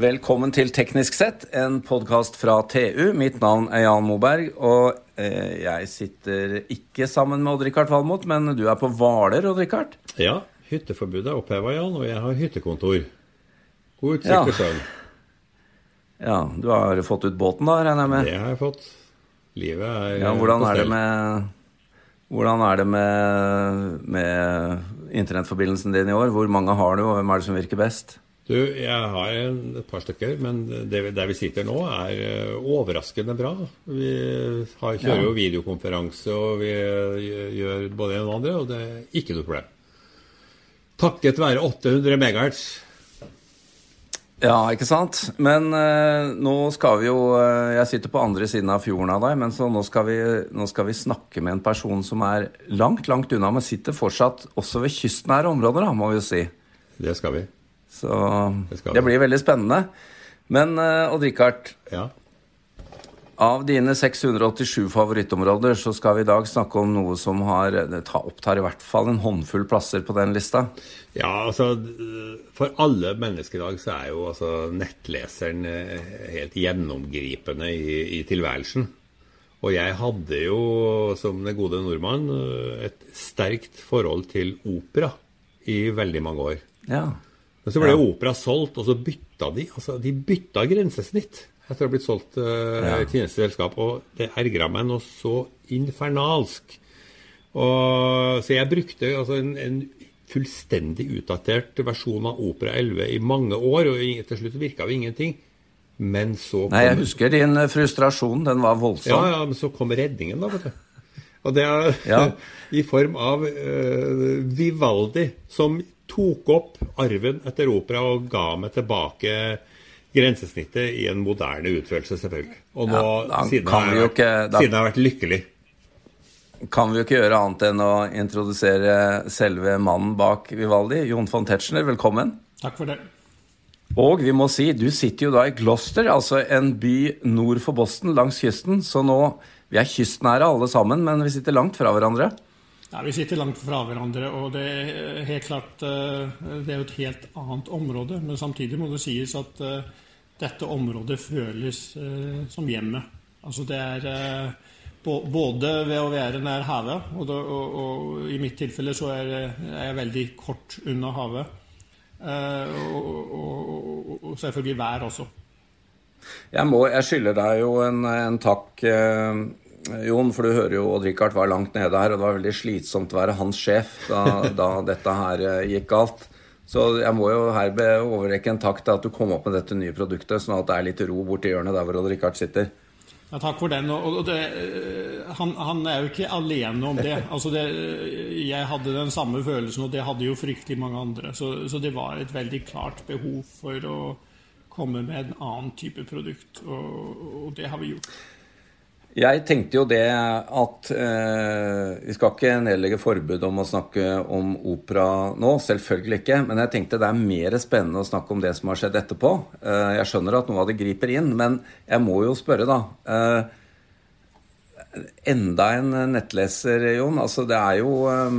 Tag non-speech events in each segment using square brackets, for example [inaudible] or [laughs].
Velkommen til Teknisk sett, en podkast fra TU. Mitt navn er Jan Moberg, og eh, jeg sitter ikke sammen med Odd-Rikard Valmot, men du er på Hvaler, Odd-Rikard? Ja, hytteforbudet er oppheva, Jan, og jeg har hyttekontor. God utsikt til sjøen. Ja, du har fått ut båten da, regner jeg med? Det har jeg fått. Livet er ja, hvordan på er det med hvordan er det med, med internettforbindelsen din i år? Hvor mange har du, og hvem er det som virker best? Du, jeg har et par stykker, men det, der vi sitter nå, er eh, overraskende bra. Vi har, kjører Ja. jo videokonferanse, og vi gjør- gjør både en og andre, og det er ikke noe problem. Takket være 800 megahertz. Ja, ikke sant? Men eh, nå skal vi jo eh, Jeg sitter på andre siden av fjorden av deg, men så nå skal, vi, nå skal vi snakke med en person som er langt, langt unna, men sitter fortsatt også ved kystnære områder, da, må vi jo si. Det skal vi. Så Det det blir veldig spennende. Men uh, Odd-Rikard, Ja. av dine 687 favorittområder så skal vi i dag snakke om noe som har, opptar i hvert fall en håndfull plasser på den lista. Ja, altså For alle mennesker i dag så er jo altså nettleseren eh, helt gjennomgripende i, i tilværelsen. Og jeg hadde jo, som den gode nordmann, eh, et sterkt forhold til opera i veldig mange år. Ja. Men så ble Ja. opera solgt, og så bytta de. Altså, de bytta grensesnitt etter å ha blitt solgt uh, Ja. i selskap. Og det ergra meg noe så infernalsk. Og, så jeg brukte altså, en, en fullstendig utdatert versjon av Opera 11 i mange år, og til slutt virka jo ingenting. Men så Nei, jeg husker din eh, frustrasjon. Den var voldsom. ja, ja, men så kom redningen, da, vet du. Og det er Ja. [laughs] i form av uh, Vivaldi, som tok opp arven etter opera og ga meg tilbake grensesnittet i en moderne utførelse, selvfølgelig. Og nå, Ja, da siden, jeg jo ikke- da- siden jeg har vært lykkelig. Kan vi jo ikke gjøre annet enn å introdusere selve mannen bak Vivaldi. Jon von Tetzschner, velkommen. Takk for det. Og vi må si, du sitter jo da i Gloucester, altså en by nord for Boston, langs kysten. Så nå Vi er kystnære alle sammen, men vi sitter langt fra hverandre. Ja, vi sitter langt fra hverandre, og det er helt klart eh, Det er jo et helt annet område. Men samtidig må det sies at eh, dette området føles eh, som hjemmet. Altså det er både ved å være nær havet, og, og, og i mitt tilfelle så er, er jeg veldig kort unna havet. Og, og selvfølgelig vær også. Jeg, må, jeg skylder deg jo en, en takk, eh, Jon, for du hører jo Odd-Rikard var langt nede her, og det var veldig slitsomt å være hans sjef da, [laughs] da dette her eh, gikk galt. Så jeg må jo her overrekke en takk til at du kom opp med dette nye produktet, sånn at det er litt ro borti hjørnet der hvor Odd-Rikard sitter. Ja, takk for den. Og det, eh, han, han er jo ikke alene om det. [laughs] Altså det. Jeg hadde den samme følelsen, og det hadde jo fryktelig mange andre. Så, så det var et veldig klart behov for å komme med en annen type produkt, og, og det har vi gjort. Jeg tenkte jo det at eh, Vi skal ikke nedlegge forbud om å snakke om opera nå, selvfølgelig ikke. Men jeg tenkte det er mer spennende å snakke om det som har skjedd etterpå. Eh, jeg skjønner at noe av det griper inn, men jeg må jo spørre, da. Eh, enda en nettleser, Jon. Altså, det er jo eh,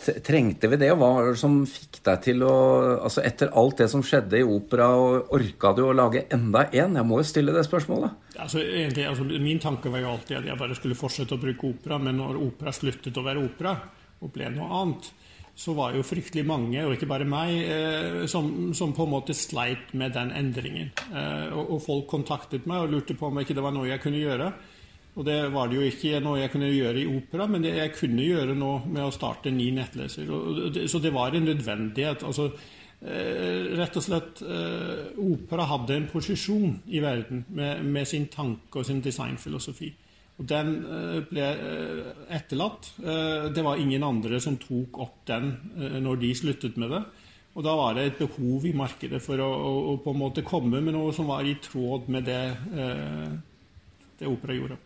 Trengte vi det? og Hva var det som fikk deg til å Altså, etter alt det som skjedde i opera, orka du å lage enda en? Jeg må jo stille det spørsmålet. Altså, egentlig, altså, min tanke var jo alltid at jeg bare skulle fortsette å bruke opera, men når opera sluttet å være opera og ble noe annet, så var jo fryktelig mange, og ikke bare meg, eh, som, som på en måte sleit med den endringen. Eh, og, og folk kontaktet meg og lurte på om ikke det var noe jeg kunne gjøre. Og det var det jo ikke noe jeg kunne gjøre i opera, men det jeg kunne gjøre nå med å starte ny nettleser. Så det var en nødvendighet. altså Eh, rett og slett eh, Opera hadde en posisjon i verden med, med sin tanke og sin designfilosofi. Og Den eh, ble etterlatt. Det var ingen andre som tok opp den når de sluttet med det. Og da var det et behov i markedet for å, å, på en måte komme med noe som var i tråd med det, det opera gjorde.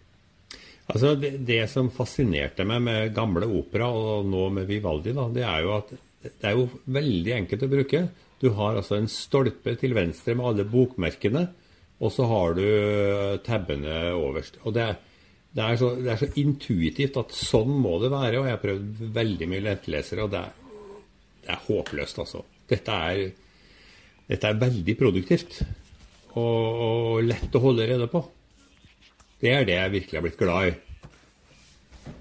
Altså, det, det som fascinerte meg med gamle opera, og nå med Vivaldi, da, det er jo at det er jo veldig enkelt å bruke. Du har altså en stolpe til venstre med alle bokmerkene, og så har du tabbene overst. Og det det er, så, det er så intuitivt at sånn må det være. Og jeg har prøvd veldig mye lettlesere, og det er, det er håpløst, altså. Dette er dette er veldig produktivt og, og lett å holde rede på. Det er det jeg virkelig har blitt glad i.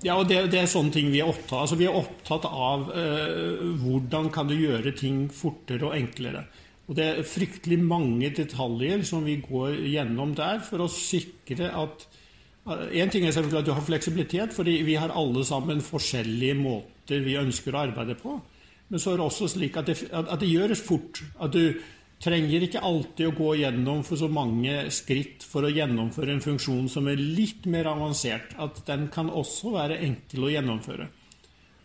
Ja, og det, det, er sånne ting vi er opptatt av. Altså, vi er opptatt av eh, hvordan kan du gjøre ting fortere og enklere. Og Det er fryktelig mange detaljer som vi går gjennom der for å sikre at En ting er selvfølgelig at du har fleksibilitet, fordi vi har alle sammen forskjellige måter vi ønsker å arbeide på. Men så er det også slik at det, at det gjøres fort. At du trenger ikke alltid å gå gjennom for så mange skritt for å gjennomføre en funksjon som er litt mer avansert. At den kan også være enkel å gjennomføre.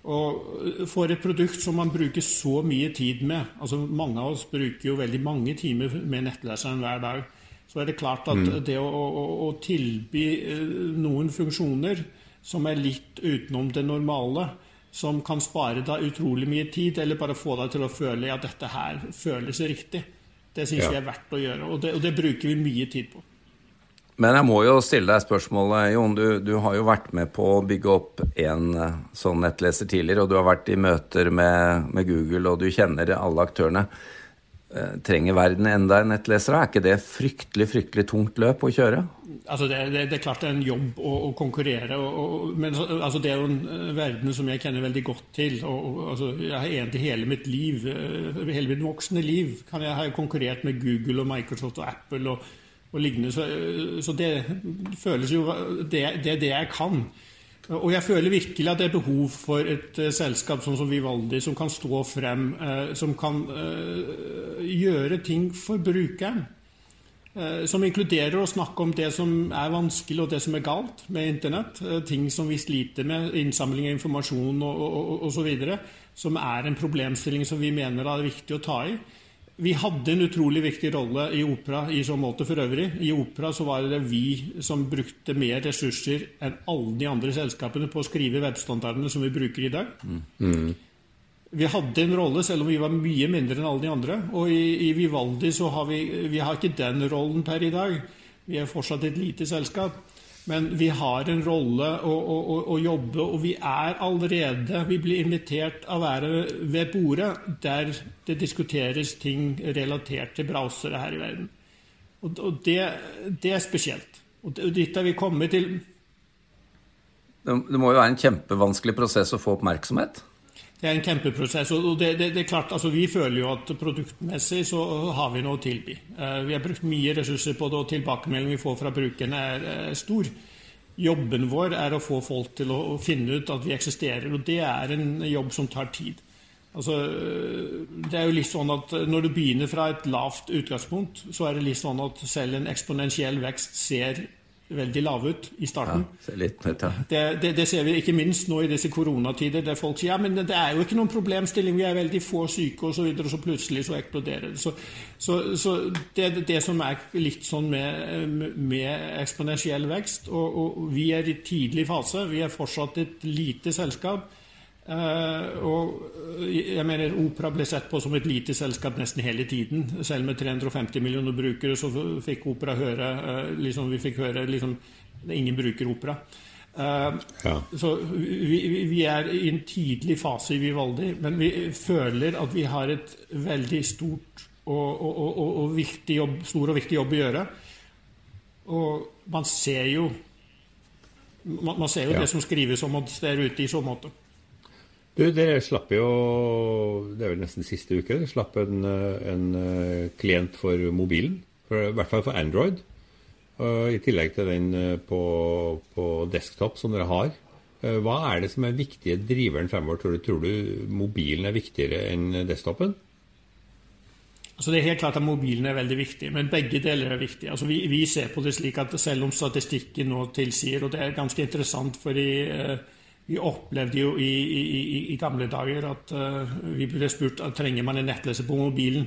Og for et produkt som man bruker så mye tid med altså Mange av oss bruker jo veldig mange timer med nettleseren hver dag. Så er det klart at mm. det å, å, å, tilby eh, noen funksjoner som er litt utenom det normale, som kan spare deg utrolig mye tid, eller bare få deg til å føle at dette her føles riktig, det syns ja. vi er verdt å gjøre, og det, og det, bruker vi mye tid på. Men jeg må jo stille deg spørsmålet, Jon. Du, du har jo vært med på å bygge opp en eh, sånn nettleser tidligere, og du har vært i møter med, med Google, og du kjenner alle aktørene. Eh, trenger verden enda en nettleser? Er ikke det fryktelig fryktelig tungt løp å kjøre? Altså det, det, det, er klart det er en jobb å, å konkurrere, og, og, men altså det er jo en eh, verden som jeg kjenner veldig godt til. og, altså Jeg har egentlig hele mitt liv, eh, hele mitt voksne liv, kan jeg ha konkurrert med Google og Microsoft og Apple og, lignende. Så, så, det føles jo Det er det, det, jeg kan. Og jeg føler virkelig at det er behov for et uh, selskap sånn som Vivaldi, som kan stå frem, uh, som kan uh, gjøre ting for brukeren. Som inkluderer å snakke om det som er vanskelig og det som er galt med Internett. Ting som vi sliter med, innsamling av informasjon og osv. Som er en problemstilling som vi mener er viktig å ta i. Vi hadde en utrolig viktig rolle i Opera i så måte for øvrig. I Opera så var det vi som brukte mer ressurser enn alle de andre selskapene på å skrive webstandardene som vi bruker i dag. Mm. Vi hadde en rolle, selv om vi var mye mindre enn alle de andre. Og i, i Vivaldi så har vi, vi har ikke den rollen per i dag. Vi er fortsatt et lite selskap. Men vi har en rolle å, å, å, jobbe, og vi er allerede Vi blir invitert av å være ved bordet der det diskuteres ting relatert til browsere her i verden. Og, og det, det, er spesielt. Og dit har vi kommet til Det må jo være en kjempevanskelig prosess å få oppmerksomhet? Det er en kjempeprosess. og det, det, det, er klart, altså Vi føler jo at produktmessig så har vi noe å tilby. Uh, vi har brukt mye ressurser på det, og tilbakemeldingen vi får fra brukerne er, stor. Jobben vår er å få folk til å, finne ut at vi eksisterer, og det er en jobb som tar tid. Altså, det er jo litt sånn at Når du begynner fra et lavt utgangspunkt, så er det litt sånn at selv en eksponentiell vekst ser veldig lave ut i starten. Ja, litt, ja. det, det, det, ser vi ikke minst nå i disse koronatider, der folk sier ja, men det er jo ikke noen problemstilling, vi er veldig få syke osv., og, så videre, og så plutselig så eksploderer det. Så, så, så det er det som er litt sånn med, med eksponentiell vekst. Og, og, vi er i tidlig fase. Vi er fortsatt et lite selskap. Uh, og jeg mener Opera ble sett på som et lite selskap nesten hele tiden. Selv med 350 millioner brukere så fikk Opera høre uh, liksom, Vi fikk høre liksom, Ingen bruker Opera. Ja. Så vi, vi, er i en tidlig fase i Vivaldi, men vi føler at vi har et veldig stort og, og, og, og viktig jobb, stor og viktig jobb å gjøre. Og man ser jo man, man ser jo ja. det som skrives om oss der ute i så måte. Du, Dere slapp jo, det er vel nesten siste uke, dere slapp en, en eh, klient for mobilen. For, I hvert fall for Android. Uh, I tillegg til den uh, på, på, desktop som dere har. Uh, hva er det som er viktige driveren fremover? Tror du, tror du mobilen er viktigere enn desktopen? Altså det er helt klart at Mobilen er veldig viktig, men begge deler er viktig. Altså vi, vi, ser på det slik at selv om statistikken nå tilsier, og det er ganske interessant for i vi opplevde jo i, i, i gamle dager at uh, vi ble spurt at trenger man en nettleser på mobilen.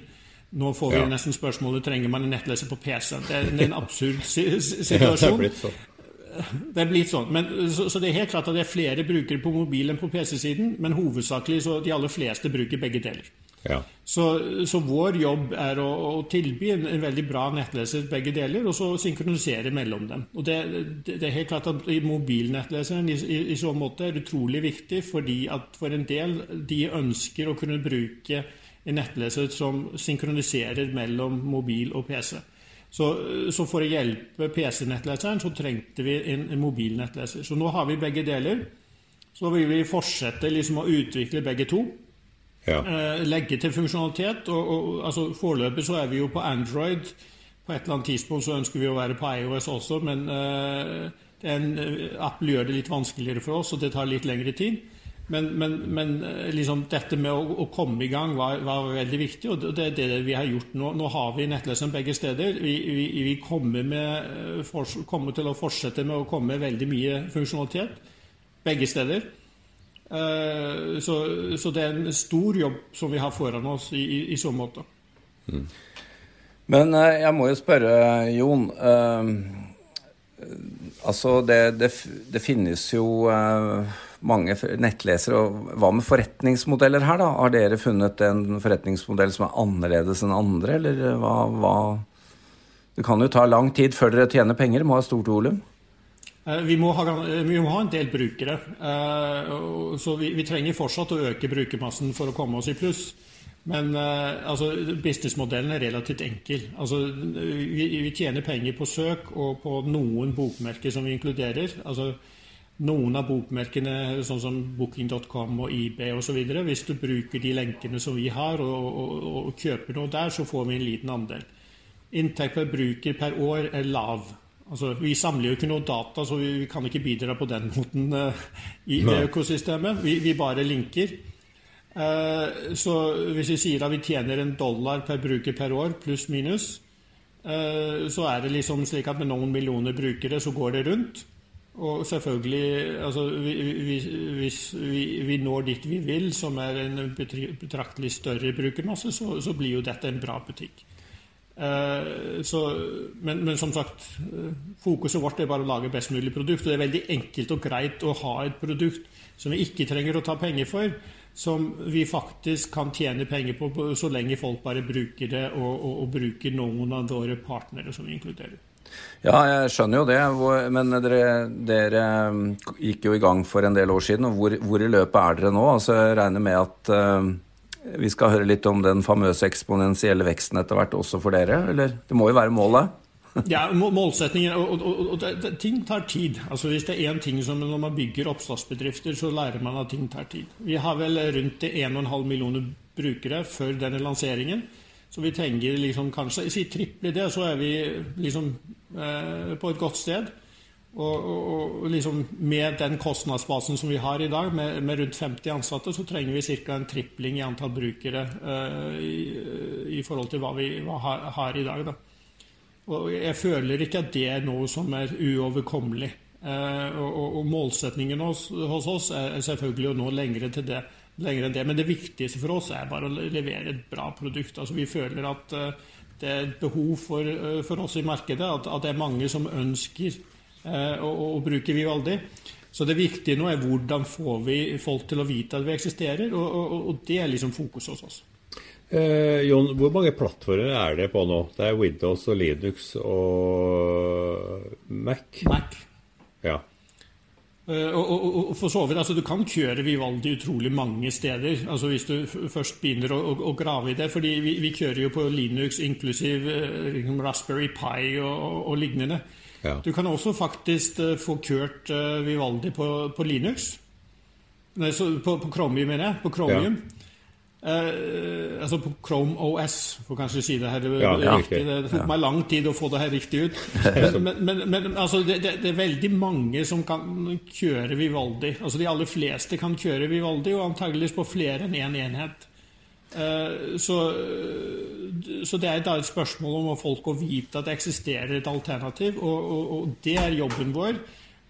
Nå får vi ja. nesten spørsmålet trenger man en nettleser på PC. Det er en absurd [laughs] situasjon. Ja, sånn. Det er blitt sånn. Men, så, så, det er helt klart at det er flere brukere på mobil enn på PC-siden, men hovedsakelig så de aller fleste bruker begge deler. Ja. Så, så, vår jobb er å, å tilby en, en, veldig bra nettleser begge deler, og så synkronisere mellom dem. Og det, det, det er helt klart at Mobilnettleseren i, i, i, så måte er utrolig viktig, fordi at for en del de ønsker å kunne bruke en nettleser som synkroniserer mellom mobil og PC. Så, så for å hjelpe PC-nettleseren så trengte vi en, en mobil nettleser. Så nå har vi begge deler. Så vil vi fortsette liksom å utvikle begge to. Ja. Eh, legge til funksjonalitet. og, og altså Foreløpig så er vi jo på Android. På et eller annet tidspunkt så ønsker vi å være på iOS også, men uh, en, Apple gjør det litt vanskeligere for oss, og det tar litt lengre tid. Men, men, men liksom dette med å, å, komme i gang var, var, veldig viktig, og det er det vi har gjort nå. Nå har vi nettleseren begge steder. Vi, vi, vi kommer, med, for, kommer, til å fortsette med å komme med veldig mye funksjonalitet begge steder. Uh, så, så, det er en stor jobb som vi har foran oss i, i, i så måte. Mm. Men uh, jeg må jo spørre, Jon. Eh, altså, det, det, det, finnes jo mange nettlesere. og Hva med forretningsmodeller her, da? Har dere funnet en forretningsmodell som er annerledes enn andre, eller hva, hva Det kan jo ta lang tid før dere tjener penger, må ha stort volum? Eh, vi må, ha, vi må, ha, en del brukere. Eh, så vi, vi, trenger fortsatt å øke brukermassen for å komme oss i pluss. Men eh, altså, businessmodellen er relativt enkel. Altså, vi, vi, tjener penger på søk og på noen bokmerker som vi inkluderer. Altså, noen av bokmerkene, sånn som Booking.com og eBay osv. Hvis du bruker de lenkene som vi har, og, og, og, kjøper noe der, så får vi en liten andel. Inntekt per bruker per år er lav. Altså, vi samler jo ikke noe data, så vi, vi kan ikke bidra på den måten uh, i Nei. økosystemet. Vi, vi bare linker. Uh, så hvis vi sier at vi tjener en dollar per bruker per år, pluss minus, uh, så er det liksom slik at med noen millioner brukere så går det rundt. Og selvfølgelig, altså, hvis vi, vi, når dit vi vil, som er en betraktelig større brukermasse, så, så blir jo dette en bra butikk. Uh, så, men, men, som sagt, uh, fokuset vårt er bare å lage best mulig produkt. Og det er veldig enkelt og greit å ha et produkt som vi ikke trenger å ta penger for, som vi faktisk kan tjene penger på så lenge folk bare bruker det og, og, og bruker noen av våre partnere som vi inkluderer. Ja, jeg skjønner jo det. Men dere, dere, um, gikk jo i gang for en del år siden. og Hvor, hvor i løpet er dere nå? Altså, jeg regner med at uh, vi skal høre litt om den famøse eksponentielle veksten etter hvert også for dere? Eller det må jo være målet? [laughs] ja, målsettingen og, og, og, og ting tar tid. Altså Hvis det er én ting som når man bygger oppstartsbedrifter, så lærer man at ting tar tid. Vi har vel rundt 1,5 millioner brukere før denne lanseringen. Så vi trenger liksom kanskje Si triple det, så er vi liksom eh, på et godt sted. Og, og, og, liksom med den kostnadsbasen som vi har i dag, med, med rundt 50 ansatte, så trenger vi ca. en tripling i antall brukere uh, i, i, forhold til hva vi hva har, har, i dag. Da. Og jeg føler ikke at det er noe som er uoverkommelig. Uh, og, og, målsetningen hos, hos oss er selvfølgelig å nå lengre det lengre, enn det. Men det viktigste for oss er bare å levere et bra produkt. Altså, vi føler at uh, det er et behov for, for oss i markedet, at, at, det er mange som ønsker uh, og, bruker Vivaldi. Så det viktige nå er hvordan får vi folk til å vite at vi eksisterer, og, og, og det er liksom fokus hos oss. Eh, Jon, hvor mange plattformer er det på nå? Det er Windows og Linux og Mac? Mac. Ja. Uh, og, og, og, for så vidt, altså Du kan kjøre Vivaldi utrolig mange steder altså hvis du først begynner å, å, å grave i det. fordi vi, vi, kjører jo på Linux inklusiv uh, Raspberry Pi og, og lignende. Ja. Du kan også faktisk uh, få kjørt Vivaldi på, på Linux. Nei, på, på Chromium, mener jeg. På Chromium. Ja. Uh, altså på Chrome OS, for kanskje å si det her ja, riktig. Det tok ja. meg lang tid å få det her riktig ut. [laughs] Men, men, men altså, det, det, det, er veldig mange som kan kjøre Vivaldi. Altså De aller fleste kan kjøre Vivaldi, og antageligvis på flere enn én en enhet. Uh, så, så, det er da et spørsmål om å folk å vite at det eksisterer et alternativ, og, og, og det er jobben vår.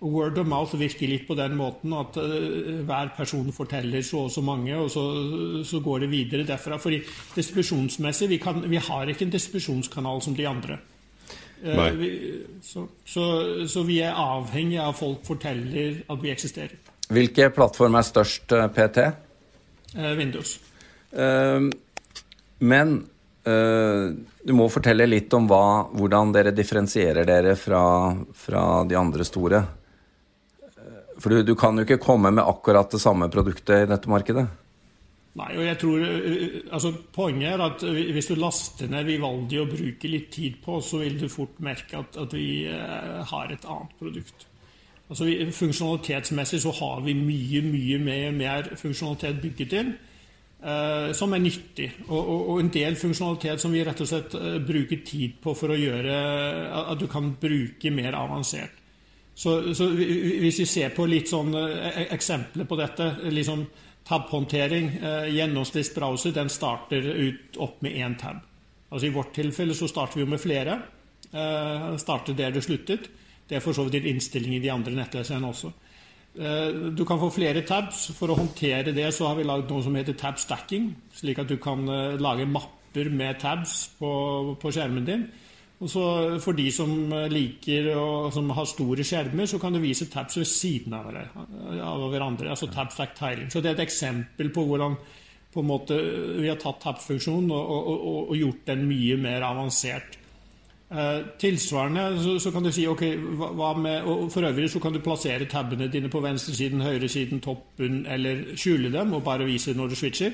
Word of mouth virker litt på den måten at uh, hver person forteller så og så mange, og så, så, går det videre derfra. Fordi distribusjonsmessig vi, kan, vi har ikke en distribusjonskanal som de andre. Uh, vi, så, så, så, vi er avhengig av at folk forteller at vi eksisterer. Hvilke plattform er størst uh, PT? Windows. Men du må fortelle litt om hva, hvordan dere differensierer dere fra, fra de andre store. For du, du, kan jo ikke komme med akkurat det samme produktet i dette markedet? Nei, og jeg tror, altså Poenget er at hvis du laster ned Vivaldi og bruker litt tid på, så vil du fort merke at, at vi har et annet produkt. Altså Funksjonalitetsmessig så har vi mye, mye mer, mer funksjonalitet bygget inn. Uh, som er nyttig. Og, og, en del funksjonalitet som vi rett og slett uh, bruker tid på for å gjøre at du kan bruke mer avansert. Så, så hvis vi ser på litt sånn uh, eksempler på dette liksom Tab-håndtering. Gjennomsnittsbrowser den starter ut opp med én tab. Altså I vårt tilfelle så starter vi jo med flere. starter der det sluttet. Det er for så vidt en innstilling i de andre nettleserne også. Eh, du kan få flere tabs. For å håndtere det så har vi lagd noe som heter tab stacking. Slik at du kan eh, lage mapper med tabs på, på skjermen din. Og så For de som liker og som har store skjermer, så kan du vise tabs ved siden av, hverandre. altså tab stack tiling. Så Det er et eksempel på hvordan på måte, vi har tatt tab-funksjonen og, og, og, og, gjort den mye mer avansert. Eh, tilsvarende så, så, kan du si ok, hva med, og For øvrig så kan du plassere tabene dine på venstresiden, høyresiden, toppen eller skjule dem og bare vise når du switcher.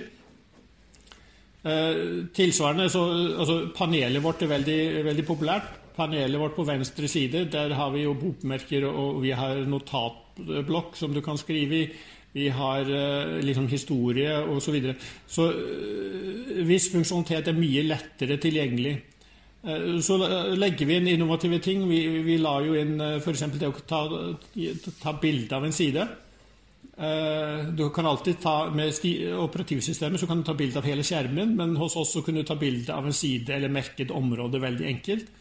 Eh, tilsvarende så altså Panelet vårt er veldig, veldig populært. Panelet vårt på venstre side, der har vi jo bokmerker og vi har notatblokk som du kan skrive i. Vi har uh, liksom historie osv. Så, videre. så uh, hvis funksjonalitet er mye lettere tilgjengelig Eh, så legger vi inn innovative ting. Vi, vi la jo inn eh, f.eks. det å ta, ta bilde av en side. Eh, du kan alltid ta Med operativsystemet så kan du ta bilde av hele skjermen, men hos oss så kunne du ta bilde av en side eller merket område veldig enkelt.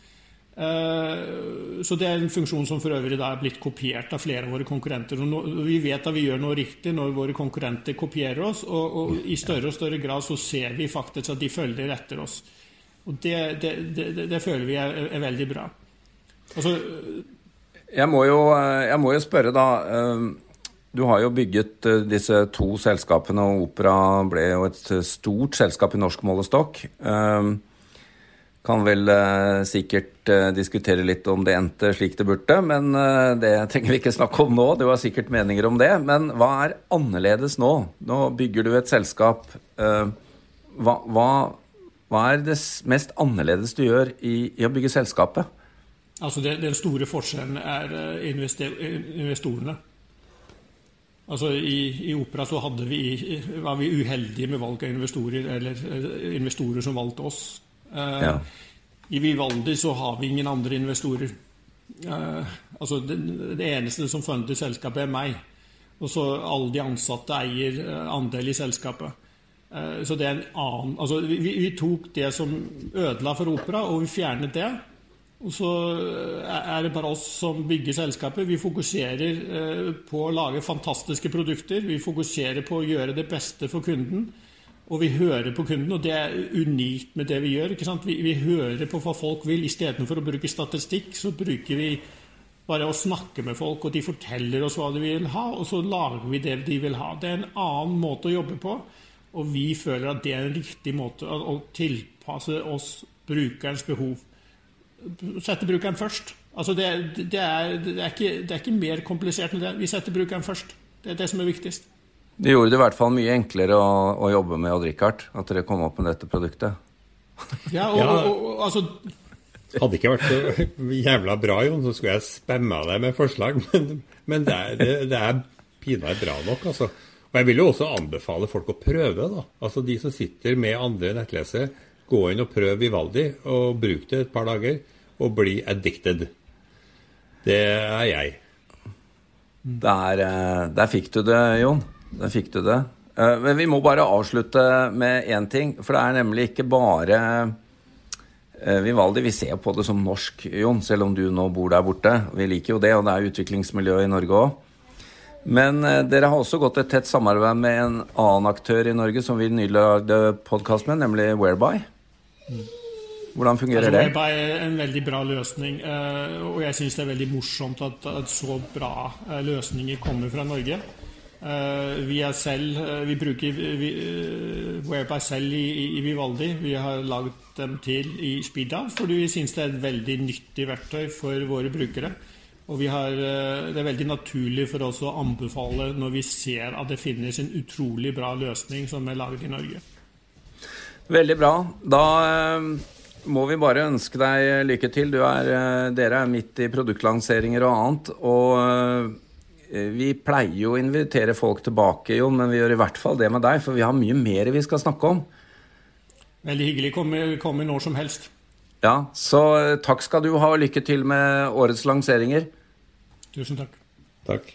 Så det er en funksjon som for øvrig da er blitt kopiert av flere av våre konkurrenter. Vi vet at vi gjør noe riktig når våre konkurrenter kopierer oss, og, og i større og større grad så ser vi faktisk at de følger etter oss. Og det, det, det, det føler vi er, er veldig bra. Altså, jeg, må jo, jeg må jo spørre, da. Eh, du har jo bygget eh, disse to selskapene, og Opera ble jo et stort selskap i norsk målestokk. Eh, kan vel sikkert diskutere litt om det endte slik det burde, men det trenger vi ikke snakke om nå. Du har sikkert meninger om det. Men hva er annerledes nå? Nå bygger du et selskap. Hva, hva hva er det mest annerledes du gjør i, i å bygge selskapet? Altså det, Den store forskjellen er eh, investorene. Altså I, i Opera så vi, var vi uheldige med valg av investorer, eller eh, investorer som valgte oss. Eh, ja. I Vivaldi så har vi ingen andre investorer. Eh, altså det, det, eneste som funder selskapet, er meg. Og så alle de ansatte eier eh, andel i selskapet. Eh, så det er en annen altså, vi, vi, tok det som ødela for opera, og vi fjernet det. Og så eh, er det bare oss som bygger selskapet. Vi fokuserer eh, på å lage fantastiske produkter. Vi fokuserer på å gjøre det beste for kunden. Og vi hører på kunden, og det er unikt med det vi gjør. Vi, vi, hører på hva folk vil. Istedenfor å bruke statistikk, så bruker vi bare å snakke med folk, og de forteller oss hva de vil ha, og så lager vi det de vil ha. Det er en annen måte å jobbe på. Og vi føler at det er en riktig måte å tilpasse oss brukerens behov. Sette brukeren først. Altså det, det, er, det, er ikke, det, er, ikke, mer komplisert enn det. Vi setter brukeren først. Det er det som er viktigst. Det gjorde det i hvert fall mye enklere å, å jobbe med Odd Rikard, at dere kom opp med dette produktet. [laughs] Ja, og, og, og altså hadde det ikke vært så jævla bra, Jon, så skulle jeg spamma deg med forslag. [laughs] Men, men det, er, det, det er pinadø bra nok, altså. Og Jeg vil jo også anbefale folk å prøve. da. Altså De som sitter med andre nettlesere, gå inn og prøv Vivaldi, og bruk det et par dager, og bli addicted. Det er jeg. Der, eh, der fikk du det, Jon. Der fikk du det. Eh, men vi må bare avslutte med én ting, for det er nemlig ikke bare eh, Vivaldi, vi ser på det som norsk, Jon, selv om du nå bor der borte. Vi liker jo det, og det er utviklingsmiljø i Norge òg. Men eh, dere har også gått et tett samarbeid med en annen aktør i Norge som vi nylig lagde podkast med, nemlig Whereby. Hvordan fungerer altså, det? Whereby er en veldig bra løsning. Eh, og jeg syns det er veldig morsomt at, at så bra eh, løsninger kommer fra Norge. Vi er selv Vi bruker vi, Whereby selv i, i, Vivaldi. Vi har lagd dem til i Spida fordi vi syns det er et veldig nyttig verktøy for våre brukere. Og har, eh, Det er veldig naturlig for oss å anbefale når vi ser at det finnes en utrolig bra løsning som er laget i Norge. Veldig bra. Da eh, må vi bare ønske deg lykke til. Er, eh, dere er midt i produktlanseringer og annet. Og vi pleier jo å invitere folk tilbake, Jon, men vi gjør i hvert fall det med deg, for vi har mye mer vi skal snakke om. Veldig hyggelig. Kommer, kommer når som helst. Ja, så takk skal du ha, og lykke til med årets lanseringer. Tusen takk. Takk.